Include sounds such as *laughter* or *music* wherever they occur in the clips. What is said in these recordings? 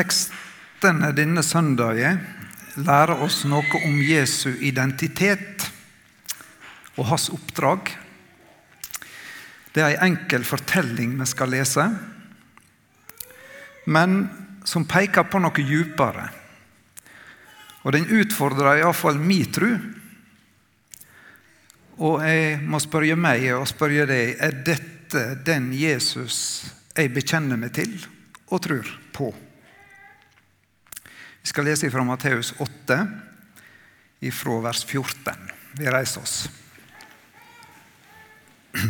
Tekstene denne søndagen lærer oss noe om Jesu identitet og hans oppdrag. Det er en enkel fortelling vi skal lese, men som peker på noe djupere. Og den utfordrer iallfall min tru. Og jeg må spørre meg og spørre deg er dette den Jesus jeg bekjenner meg til og tror på. Vi skal lese fra Matteus 8, fra vers 14. Vi reiser oss. *clears throat*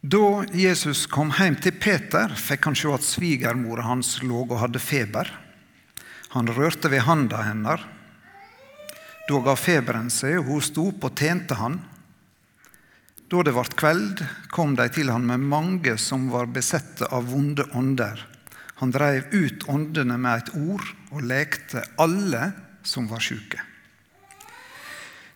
Da Jesus kom hjem til Peter, fikk han se at svigermora hans lå og hadde feber. Han rørte ved handa hennes. Da ga feberen seg, og hun sto opp og tjente han. Da det ble kveld, kom de til han med mange som var besette av vonde ånder. Han dreiv ut åndene med et ord og lekte alle som var sjuke.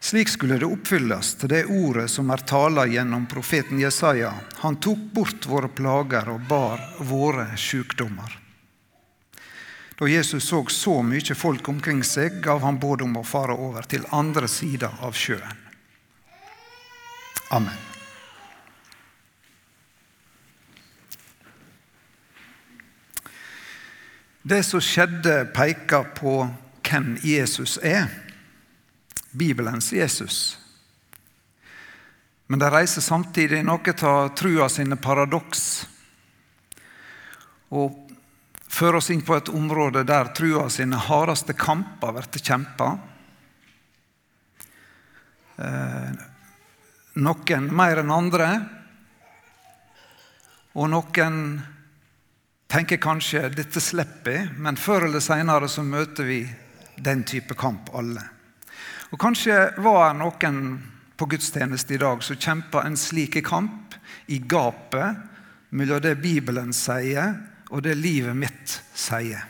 Slik skulle det oppfylles til det ordet som er tala gjennom profeten Jesaja. Han tok bort våre plager og bar våre sykdommer. Da Jesus så så mye folk omkring seg, gav han båd om å fare over til andre sida av sjøen. Amen. Det som skjedde, peker på hvem Jesus er. Bibelens Jesus. Men det reiser samtidig noe av trua sine paradoks. Og fører oss inn på et område der trua sine hardeste kamper blir kjempa. Eh, noen mer enn andre. Og noen tenker kanskje dette slipper jeg, men før eller senere så møter vi den type kamp alle. Og Kanskje var det noen på gudstjeneste i dag som kjempa en slik kamp i gapet mellom det Bibelen sier, og det livet mitt sier.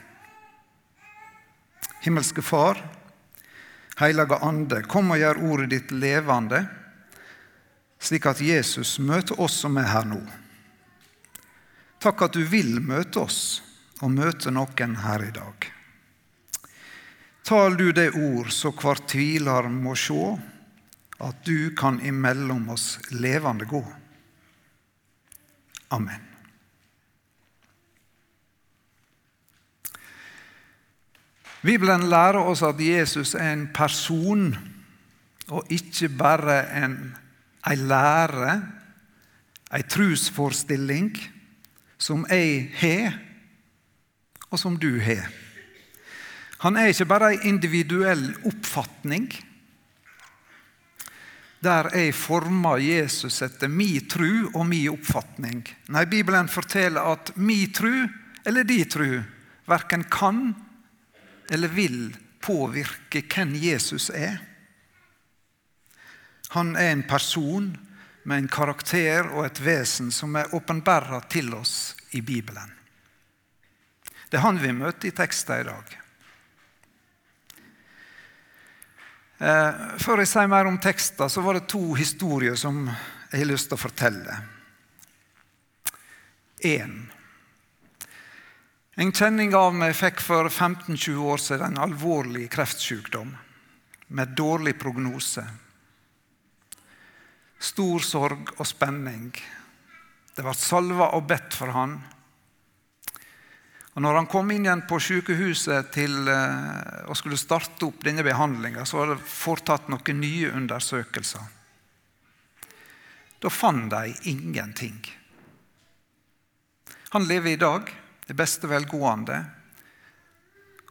Himmelske Far, Hellige Ande, kom og gjør ordet ditt levende, slik at Jesus møter oss som er her nå. Takk at du vil møte oss og møte noen her i dag. Tal du det ord, så hver tviler må sjå, at du kan imellom oss levende gå. Amen. Bibelen lærer oss at Jesus er en person, og ikke bare en, en lære, en trosforestilling, som jeg har, og som du har. Han er ikke bare en individuell oppfatning der jeg former Jesus etter min tru og min oppfatning. Nei, Bibelen forteller at min tru eller din tru verken kan eller vil påvirke hvem Jesus er. Han er en person med en karakter og et vesen som er åpenbæra til oss i Bibelen. Det er han vi møter i teksten i dag. Eh, før jeg sier mer om teksten, så var det to historier som jeg har lyst til å fortelle. En. En kjenning av meg fikk for 15-20 år siden en alvorlig kreftsykdom med dårlig prognose. Stor sorg og spenning. Det ble salva og bedt for han. Og når han kom inn igjen på sykehuset til, eh, og skulle starte opp denne behandlinga, så var det foretatt noen nye undersøkelser. Da fant de ingenting. Han lever i dag, det beste velgående,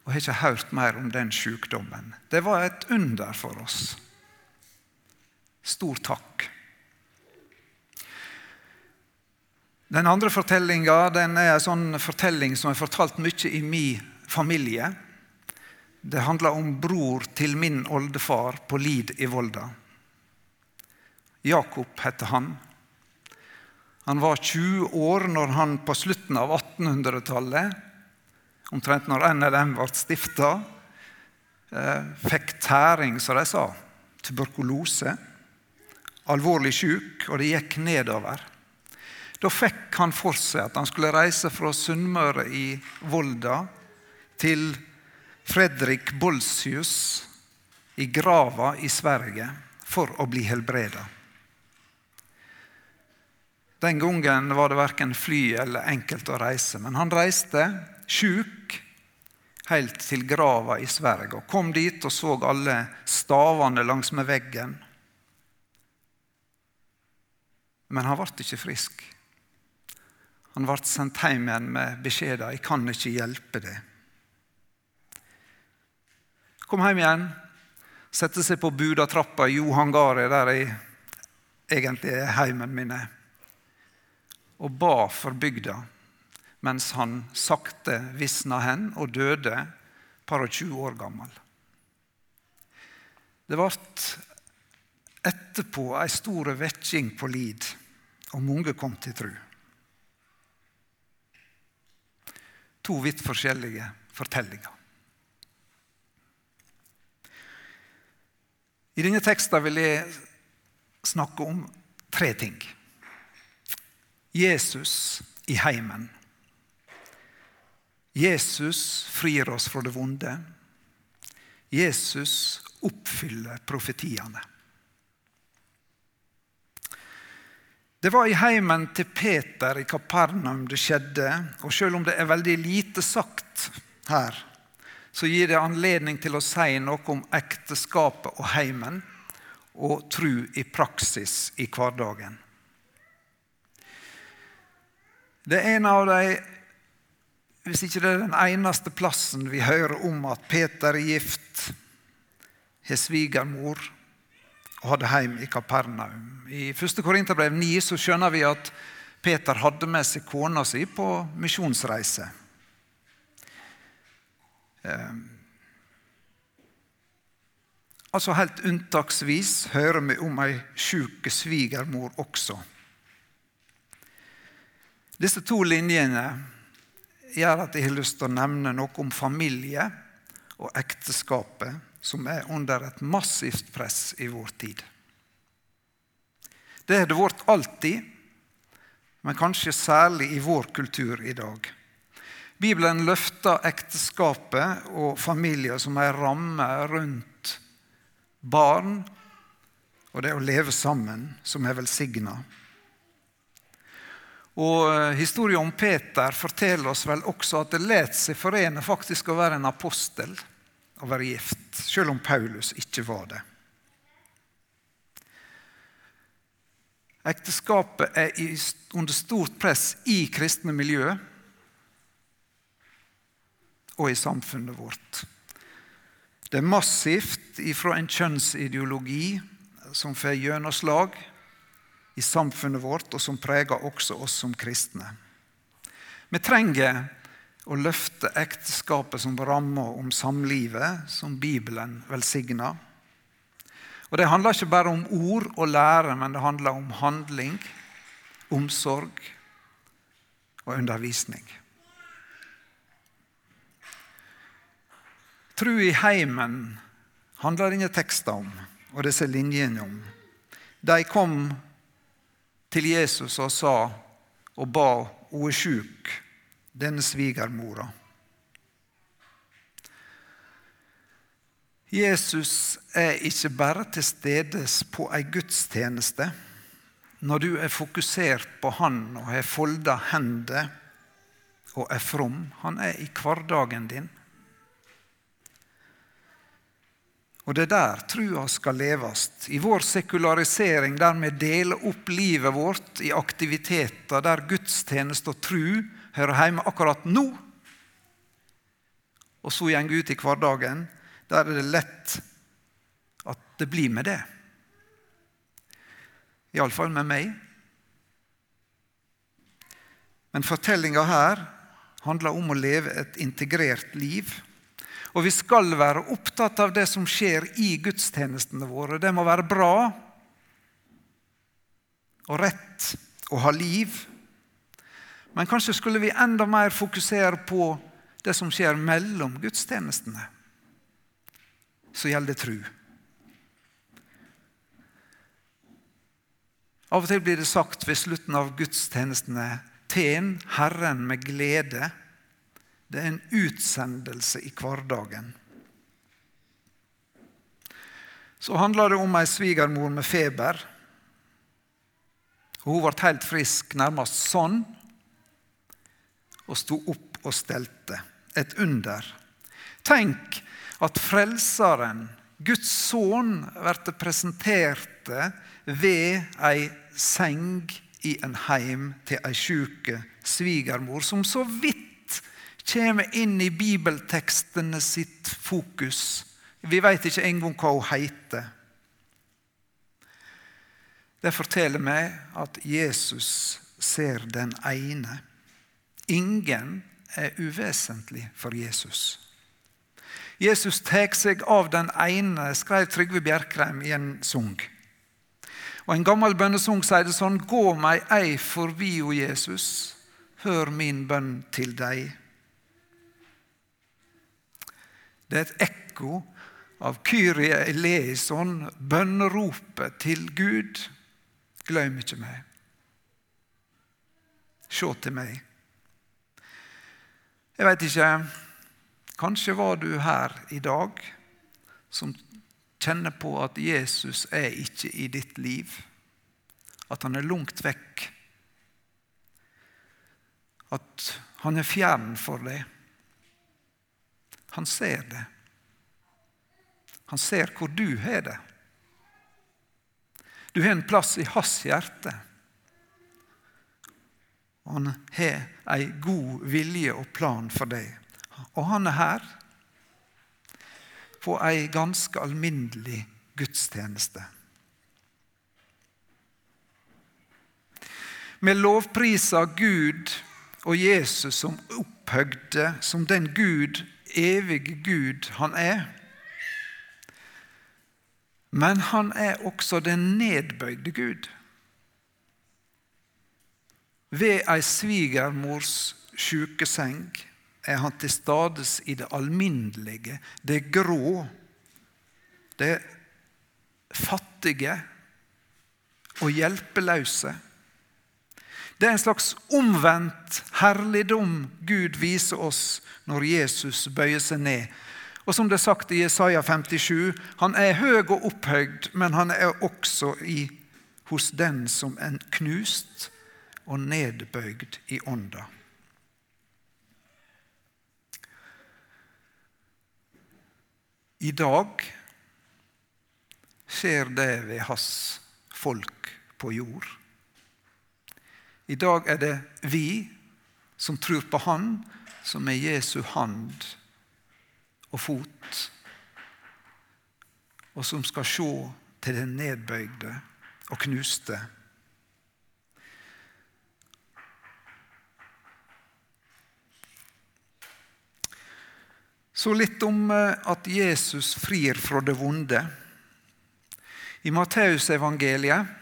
og har ikke hørt mer om den sykdommen. Det var et under for oss. Stor takk. Den andre fortellinga er en sånn fortelling som er fortalt mye i min familie. Det handler om bror til min oldefar på Lid i Volda. Jakob heter han. Han var 20 år når han på slutten av 1800-tallet, omtrent når NLM ble stifta, eh, fikk tæring, som de sa. Tuberkulose. Alvorlig syk, og det gikk nedover. Da fikk han for seg at han skulle reise fra Sunnmøre i Volda til Fredrik Bolsius i grava i Sverige for å bli helbreda. Den gangen var det verken fly eller enkelt å reise, men han reiste sjuk helt til grava i Sverige og kom dit og så alle stavene langsmed veggen. Men han ble ikke frisk. Han ble sendt hjem igjen med beskjeden 'Jeg kan ikke hjelpe deg'. Kom hjem igjen, sette seg på Budatrappa i Johangaret, der jeg egentlig er heimen min, og ba for bygda mens han sakte visna hen og døde par og 20 år gammel. Det ble etterpå ei stor vekking på Lid, og mange kom til tru. To vidt forskjellige fortellinger. I denne teksten vil jeg snakke om tre ting. Jesus i heimen. Jesus frir oss fra det vonde. Jesus oppfyller profetiene. Det var i heimen til Peter i Kapernaum det skjedde. Og selv om det er veldig lite sagt her, så gir det anledning til å si noe om ekteskapet og heimen, og tru i praksis i hverdagen. Det er en av de Hvis ikke det er den eneste plassen vi hører om at Peter er gift, har svigermor og hadde heim i Kapernaum. I 1. Korinterbrev 9 så skjønner vi at Peter hadde med seg kona si på misjonsreise. Eh, Altså Helt unntaksvis hører vi om ei sjuk svigermor også. Disse to linjene gjør at jeg har lyst til å nevne noe om familie og ekteskapet, som er under et massivt press i vår tid. Det har det vært alltid, men kanskje særlig i vår kultur i dag. Bibelen løfter ekteskapet og familier som ei ramme rundt barn og det å leve sammen, som er velsigna. Og eh, Historien om Peter forteller oss vel også at det let seg forene faktisk å være en apostel og være gift, selv om Paulus ikke var det. Ekteskapet er under stort press i kristne miljø og i samfunnet vårt. Det er massivt ifra en kjønnsideologi som får gjennomslag i samfunnet vårt, og som preger også oss som kristne. Vi trenger å løfte ekteskapet som ramme om samlivet, som Bibelen velsigner. Og Det handler ikke bare om ord og lære, men det handler om handling, omsorg og undervisning. Tru i heimen handler denne teksten om, og disse linjene om. De kom til Jesus og sa og ba hun er sjuk, denne svigermora. Jesus er ikke bare til stede på ei gudstjeneste når du er fokusert på Han og har folda hender og er from. Han er i hverdagen din. Og det er der trua skal leves. I vår sekularisering, der vi deler opp livet vårt i aktiviteter der gudstjeneste og tru hører hjemme akkurat nå, og så går ut i hverdagen, der er det lett at det blir med det. Iallfall med meg. Men fortellinga her handler om å leve et integrert liv og vi skal være opptatt av det som skjer i gudstjenestene våre. Det må være bra og rett og ha liv. Men kanskje skulle vi enda mer fokusere på det som skjer mellom gudstjenestene. Så gjelder det tru. Av og til blir det sagt ved slutten av gudstjenestene Tjen Herren med glede. Det er en utsendelse i hverdagen. Så handler det om ei svigermor med feber. Hun ble helt frisk, nærmest sånn, og sto opp og stelte. Et under. Tenk at Frelseren, Guds sønn, blir presentert ved ei seng i en heim til ei sjuk svigermor, som så vidt kommer inn i bibeltekstene sitt fokus vi vet ikke engang hva hun heter. Det forteller meg at Jesus ser den ene. Ingen er uvesentlig for Jesus. Jesus tar seg av den ene, skrev Trygve Bjerkreim i en sang. Og En gammel bønnesang sier det sånn Gå meg ei forbi, o Jesus, hør min bønn til deg. Det er et ekko av Kyrie eleison, bønneropet til Gud. Glem ikke meg. Se til meg. Jeg veit ikke Kanskje var du her i dag som kjenner på at Jesus er ikke i ditt liv. At han er langt vekk. At han er fjern for deg. Han ser det. Han ser hvor du har det. Du har en plass i hans hjerte. Han har en god vilje og plan for deg. Og han er her på ei ganske alminnelig gudstjeneste. Vi lovpriser Gud og Jesus som opphøgde, som den Gud, evige Gud han er. Men han er også den nedbøyde Gud. Ved ei svigermors sjukeseng er han til stades i det alminnelige, det grå, det fattige og hjelpeløse. Det er en slags omvendt herligdom Gud viser oss når Jesus bøyer seg ned og som det er sagt i Jesaja 57, han er høy og opphøyd, men han er også i, hos den som er knust og nedbøyd i ånda. I dag skjer det ved hans folk på jord. I dag er det vi som tror på Han, som er Jesu hand og fot, og som skal se til den nedbøyde og knuste. Så litt om eh, at Jesus frir fra det vonde. I Matteusevangeliet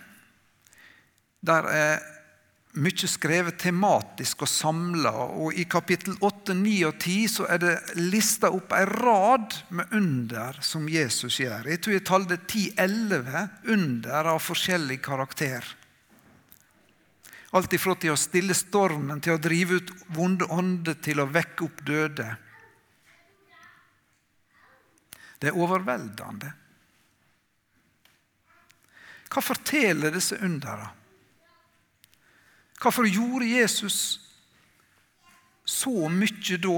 der er mye skrevet tematisk og samla. Og I kapittel 8, 9 og 10 så er det lista opp en rad med under som Jesus gjør. Jeg tror jeg talte 10-11 under av forskjellig karakter. Alt ifra til å stille stormen, til å drive ut vonde ånder, til å vekke opp døde. Det er overveldende. Hva forteller disse undera? Hvorfor gjorde Jesus så mye da?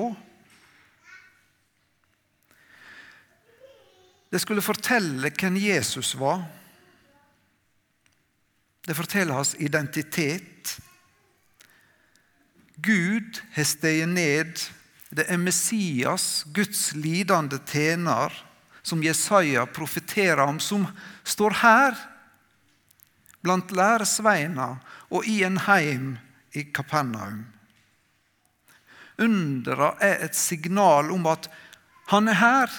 Det skulle fortelle hvem Jesus var. Det forteller hans identitet. Gud har steget ned. Det er Messias, Guds lidende tjener, som Jesaja profeterer om, som står her blant læresveina og i en heim i Kapernaum. Undera er et signal om at han er her.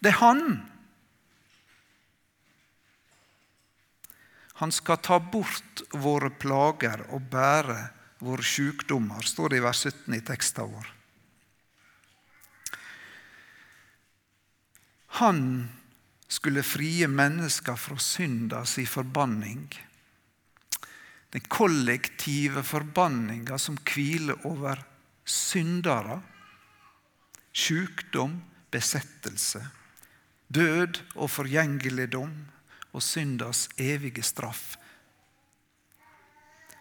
Det er han. Han skal ta bort våre plager og bære våre sykdommer, står det i vers 17 i teksten vår. Han skulle frie mennesker fra synda si forbanning. Den kollektive forbanninga som hviler over syndere. Sykdom, besettelse. Død og forgjengeligdom og syndas evige straff.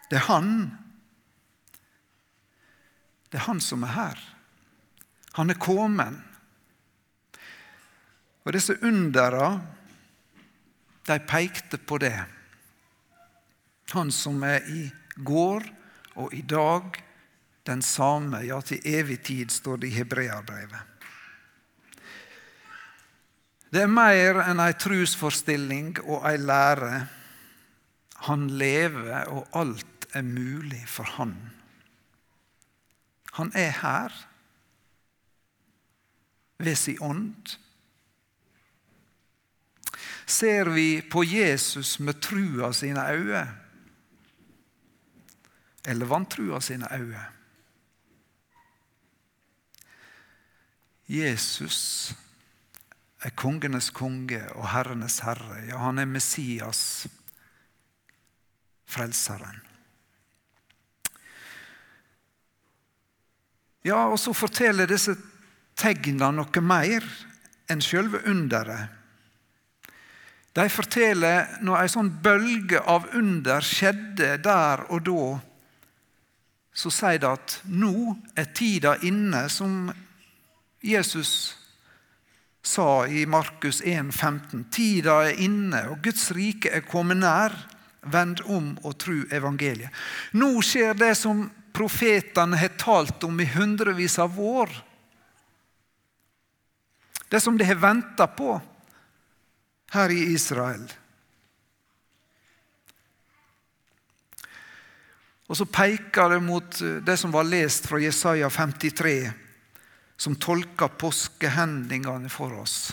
Det er Han. Det er Han som er her. Han er kommet. Og disse undera, de pekte på det. Han som er i går og i dag den samme, ja, til evig tid, står det i Hebreabrevet. Det er mer enn ei trusforstilling og ei lære. Han lever, og alt er mulig for han. Han er her ved sin ånd. Ser vi på Jesus med trua sine øyne, eller vantrua sine øyne? Jesus er kongenes konge og herrenes herre. Ja, han er Messias, frelseren. Ja, og så forteller disse tegnene noe mer enn selve underet. De forteller når ei sånn bølge av under skjedde der og da, så sier de at nå er tida inne, som Jesus sa i Markus 1,15.: Tida er inne, og Guds rike er kommet nær. Vend om og tru evangeliet. Nå skjer det som profetene har talt om i hundrevis av år. Det som de har venta på her i Israel. Og så peker det mot det som var lest fra Jesaja 53 som tolker påskehendingene for oss.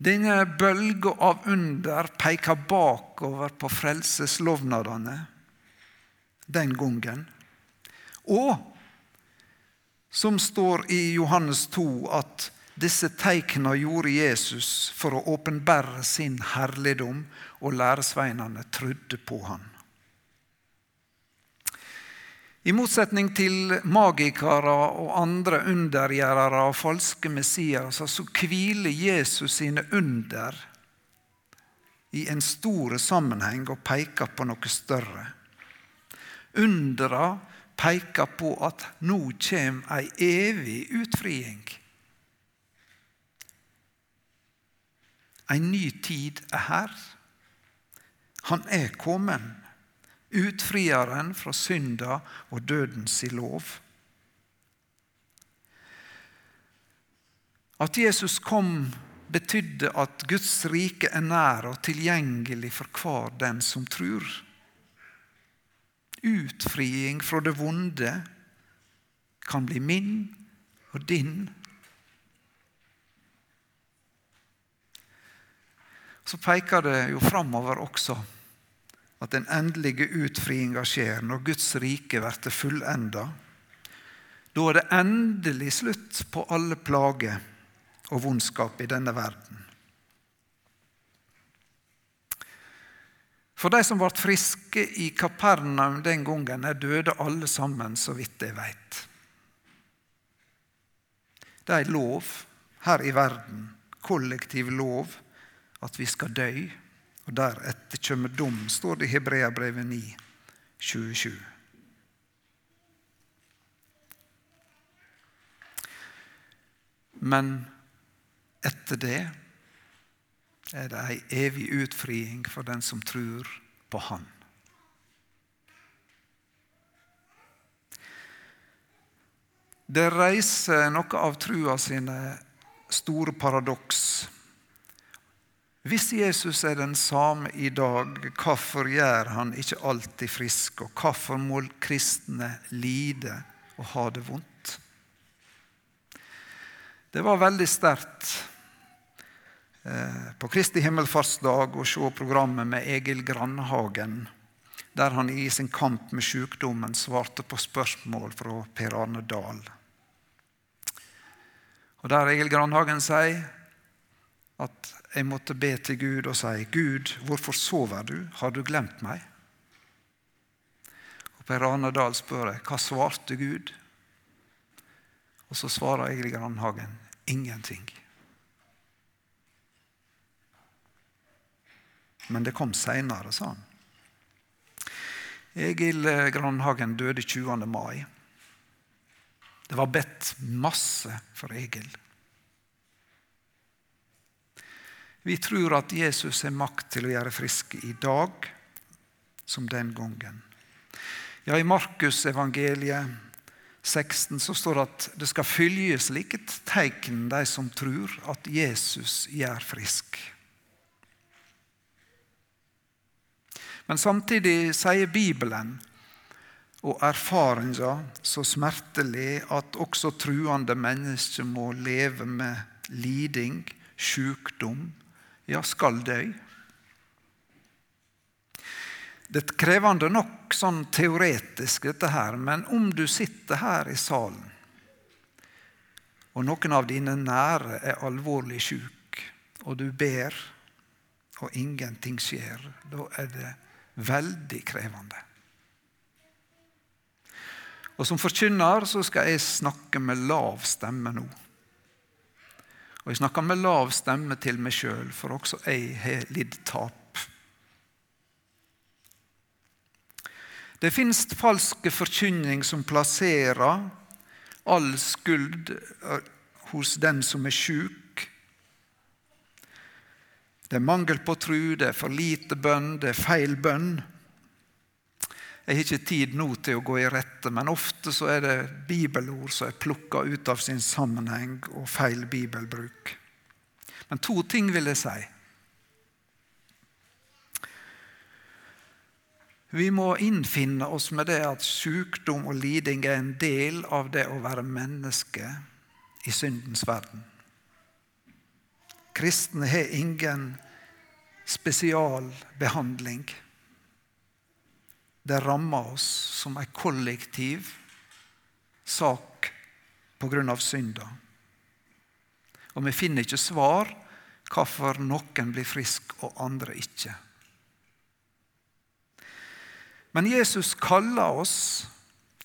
Denne bølga av under peker bakover på frelseslovnadene den gangen. Og som står i Johannes 2, at disse teikna gjorde Jesus for å åpenbære sin herligdom, og læresveinene trodde på han. I motsetning til magikere og andre undergjørere og falske messier, så hviler Jesus sine under i en stor sammenheng og peker på noe større. Undera peker på at nå kommer ei evig utfriing. En ny tid er her. Han er kommet utfrieren fra synda og dødens lov. At Jesus kom, betydde at Guds rike er nær og tilgjengelig for hver den som tror. Utfriing fra det vonde kan bli min og din. Så peker det jo framover også at den endelige utfriinga skjer når Guds rike blir fullenda. Da er det endelig slutt på alle plager og vondskap i denne verden. For de som ble friske i Kapernaum den gangen, er døde alle sammen, så vidt jeg veit. Det er lov her i verden, kollektiv lov, at vi skal dø og deretter kommer dom, står det i Hebreabrevet 9, 27. Men etter det er det ei evig utfriing for den som tror på Han. Det reiser noe av trua sine store paradoks hvis Jesus er den samme i dag, hvorfor gjør han ikke alltid frisk? Og hvorfor må kristne lide og ha det vondt? Det var veldig sterkt eh, på Kristi himmelfartsdag å se programmet med Egil Grandhagen, der han i sin kamp med sykdommen svarte på spørsmål fra Per Arne Dahl. Og Der Egil Grandhagen sier at jeg måtte be til Gud og si, 'Gud, hvorfor sover du? Har du glemt meg?' Og Per Arne Dahl spør jeg, 'Hva svarte Gud?' Og så svarer Egil Grandhagen, 'Ingenting'. Men det kom seinere, sa han. Egil Grandhagen døde 20. mai. Det var bedt masse for Egil. Vi tror at Jesus har makt til å gjøre friske i dag som den gangen. Ja, I Markus evangeliet 16 så står det at det skal følge slike tegn de som tror at Jesus gjør frisk. Men samtidig sier Bibelen og erfaringa så smertelig at også truende mennesker må leve med liding, sykdom, ja, skal dø. Det er krevende nok sånn teoretisk, dette her, men om du sitter her i salen, og noen av dine nære er alvorlig syk, og du ber, og ingenting skjer, da er det veldig krevende. Og Som forkynner så skal jeg snakke med lav stemme nå. Og jeg snakker med lav stemme til meg sjøl, for også jeg har lidd tap. Det fins falske forkynning som plasserer all skuld eh, hos den som er sjuk. Det er mangel på tru, det er for lite bønn, det er feil bønn. Jeg har ikke tid nå til å gå i rette, men ofte så er det bibelord som er plukka ut av sin sammenheng, og feil bibelbruk. Men to ting vil jeg si. Vi må innfinne oss med det at sykdom og liding er en del av det å være menneske i syndens verden. Kristne har ingen spesialbehandling. Det rammer oss som en kollektiv sak pga. synda. Og vi finner ikke svar hvorfor noen blir friske og andre ikke. Men Jesus kaller oss,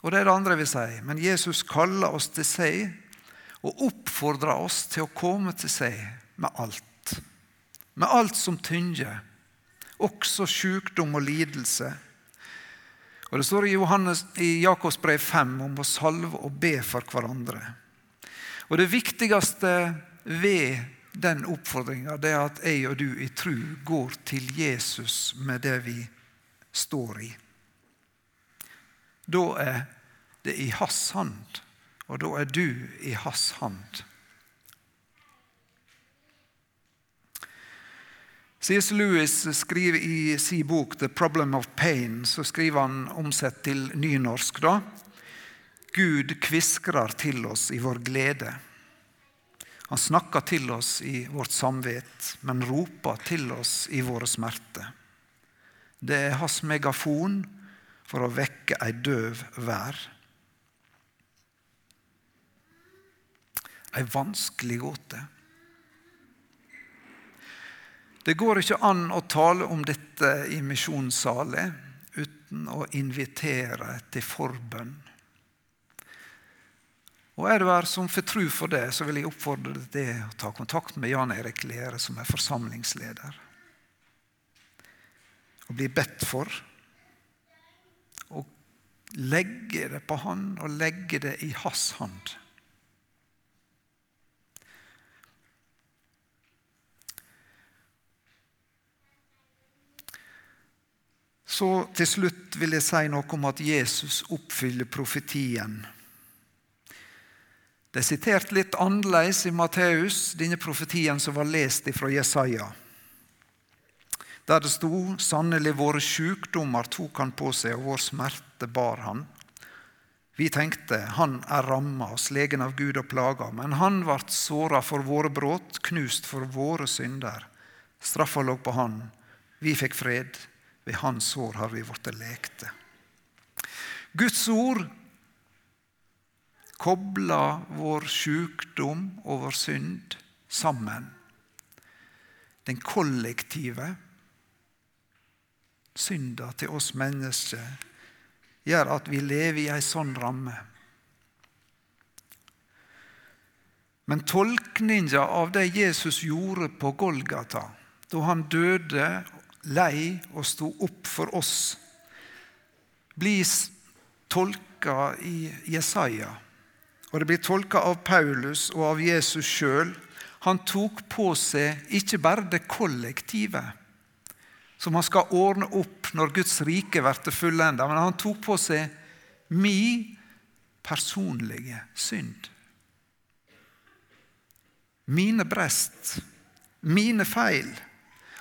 og det er det andre vi vil si, men Jesus kaller oss til seg og oppfordrer oss til å komme til seg med alt. Med alt som tynger, også sykdom og lidelse og Det står i, Johannes, i Jakobs brev 5 om å salve og be for hverandre. Og Det viktigste ved den oppfordringa er at jeg og du i tru går til Jesus med det vi står i. Da er det i hans hand, og da er du i hans hand. C.S. Lewis skriver i sin bok 'The Problem of Pain', så skriver han omsett til nynorsk da, Gud kviskrer til oss i vår glede. Han snakker til oss i vårt samvitt, men roper til oss i våre smerter. Det er hans megafon for å vekke ei døv vær. Ei vanskelig gåte. Det går ikke an å tale om dette i misjonssaler uten å invitere til forbønn. Og Er du her som får tro for det, så vil jeg oppfordre deg til å ta kontakt med Jan Erik Lere, som er forsamlingsleder. Og bli bedt for. Og legge det på han, og legge det i hans hand. Så til slutt vil jeg si noe om at Jesus oppfyller profetien. Det er sitert litt annerledes i Matteus, denne profetien som var lest fra Jesaja. Der det sto sannelig våre sykdommer tok han på seg, og vår smerte bar han. Vi tenkte han er ramma og slegen av Gud og plaga, men han ble såra for våre brudd, knust for våre synder. Straffa lå på han, vi fikk fred. Ved hans sår har vi blitt lekte. Guds ord kobler vår sykdom og vår synd sammen. den kollektive synda til oss mennesker, gjør at vi lever i ei sånn ramme. Men tolkninga av det Jesus gjorde på Golgata, da han døde, lei og sto opp for oss, blir tolka i Jesaja. Og det blir tolka av Paulus og av Jesus sjøl. Han tok på seg ikke bare det kollektive, som han skal ordne opp når Guds rike blir fullenda, men han tok på seg mi personlige synd mine brest, mine feil.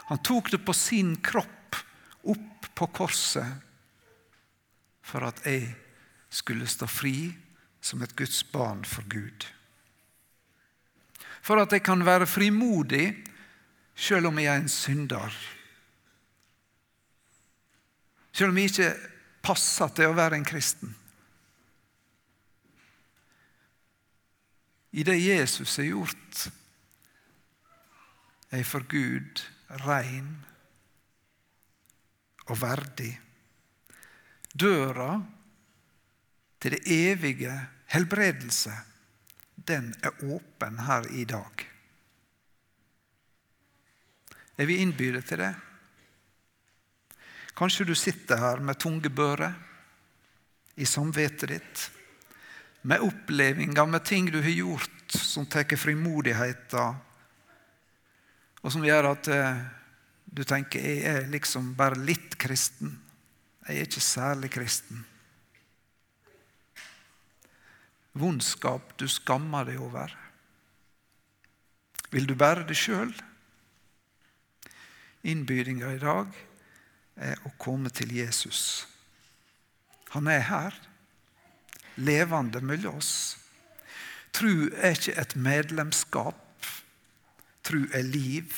Han tok det på sin kropp opp på korset for at jeg skulle stå fri som et Guds barn for Gud. For at jeg kan være frimodig selv om jeg er en synder. Selv om jeg ikke passer til å være en kristen. I det Jesus har gjort, er jeg for Gud rein og verdig. Døra til det evige helbredelse, den er åpen her i dag. Jeg vil innbyde til det. Kanskje du sitter her med tunge bører i samvittet ditt med opplevelser, med ting du har gjort som tar frimodigheten, og som gjør at eh, du tenker jeg er liksom bare litt kristen. Jeg er ikke særlig kristen. Vondskap du skammer deg over. Vil du bære det sjøl? Innbydinga i dag er å komme til Jesus. Han er her levende mellom oss. Tru er ikke et medlemskap. Tru er liv.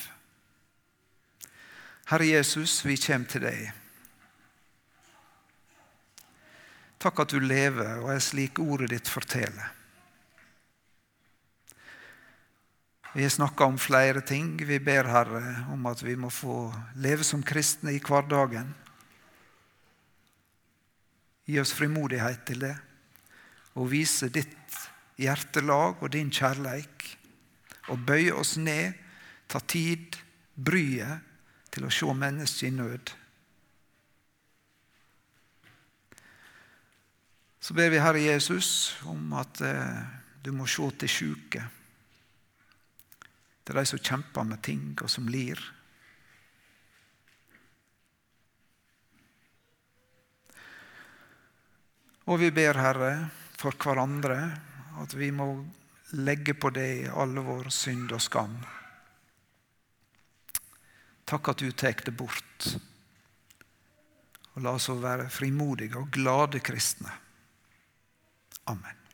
Herre Jesus, vi kommer til deg. Takk at du lever og er slik ordet ditt forteller. Vi har snakka om flere ting. Vi ber Herre om at vi må få leve som kristne i hverdagen. Gi oss frimodighet til det og vise ditt hjertelag og din kjærleik. Og bøye oss ned, ta tid, bryet, til å se mennesket i nød. Så ber vi Herre Jesus om at eh, du må se til sjuke. Til de som kjemper med ting, og som lir. Og vi ber, Herre, for hverandre. At vi må legge på deg all vår synd og skam. Takk at du tar det bort. Og la oss være frimodige og glade kristne. Amen.